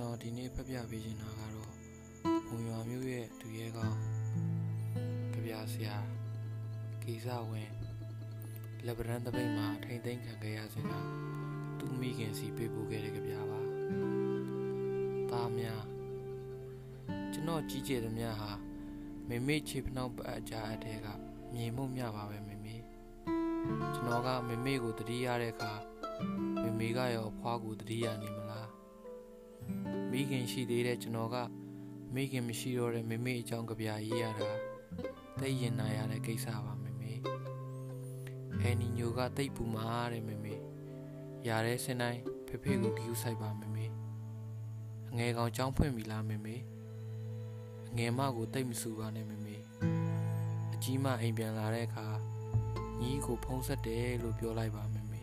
တော်ဒီနေ့ဖတ်ပြပေးချင်တာကတော့မုံရွာမြို့ရဲ့သူရဲကောင်းကြပြဆရာဂီဇဝင်လက်ဗရန်တပိတ်မှာထိမ့်သိမ်းခံခဲ့ရစဉ်ကသူ့မိခင်စီပေးပို့ခဲ့တဲ့ကြပြပါ။သားများကျွန်တော်ကြီးကျယ်သမျှဟာမေမေချေဖနှောက်ပတ်အကြအတဲကမြေမှုမြပါပဲမေမေကျွန်တော်ကမေမေကိုတတိရတဲ့အခါမေမေကရောအဖွားကိုတတိရနေမလား မိခင်ရှိသေးတဲ့ကျွန်တော်ကမိခင်မရှိတော့တဲ့မေမေအကြောင်းကြပြရေးရတာသိရင်နာရတဲ့ကိစ္စပါမေမေအဲနီညိုကတိတ်ပူမာတဲ့မေမေရတဲ့စင်တိုင်းဖေဖေကိုကြည့်ဆိုင်ပါမေမေအငယ်ကောင်ကြောင်းဖွင့်ပြီလားမေမေအငယ်မကိုတိတ်မဆူပါနဲ့မေမေအကြီးမအိမ်ပြန်လာတဲ့အခါညီကိုဖုံးဆက်တယ်လို့ပြောလိုက်ပါမေမေ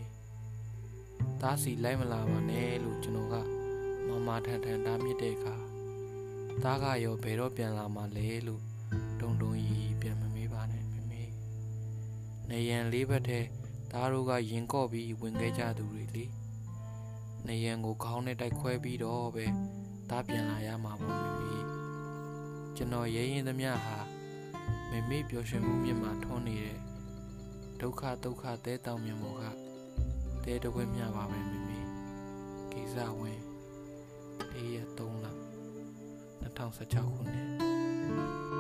သားစီလိုက်မလာပါနဲ့လို့ကျွန်တော်က မမထန်ထန်တားမြစ်တဲ့အခါသားကရောဘယ်တော့ပြန်လာမှလဲလို့တုံတုံရီပြန်မမေးပါနဲ့မေမေနေရန်လေးဘက်ထဲသားတို့ကရင်ကော့ပြီးဝင်ခဲ့ကြသူတွေလေနေရန်ကိုခေါင်းနဲ့တိုက်ခွဲပြီးတော့ပဲသားပြန်လာရမှာပေါ့မေမေကျွန်တော်ရဲရင်သမျှဟာမေမေပျော်ရွှင်မှုမြတ်မှာထွန်းနေတဲ့ဒုက္ခဒုက္ခသဲတောင်မြင်မောကတဲတဝဲမြပါပဲမေမေကိစ္စဝင် ၄ရက်3လ2016ခုနှစ်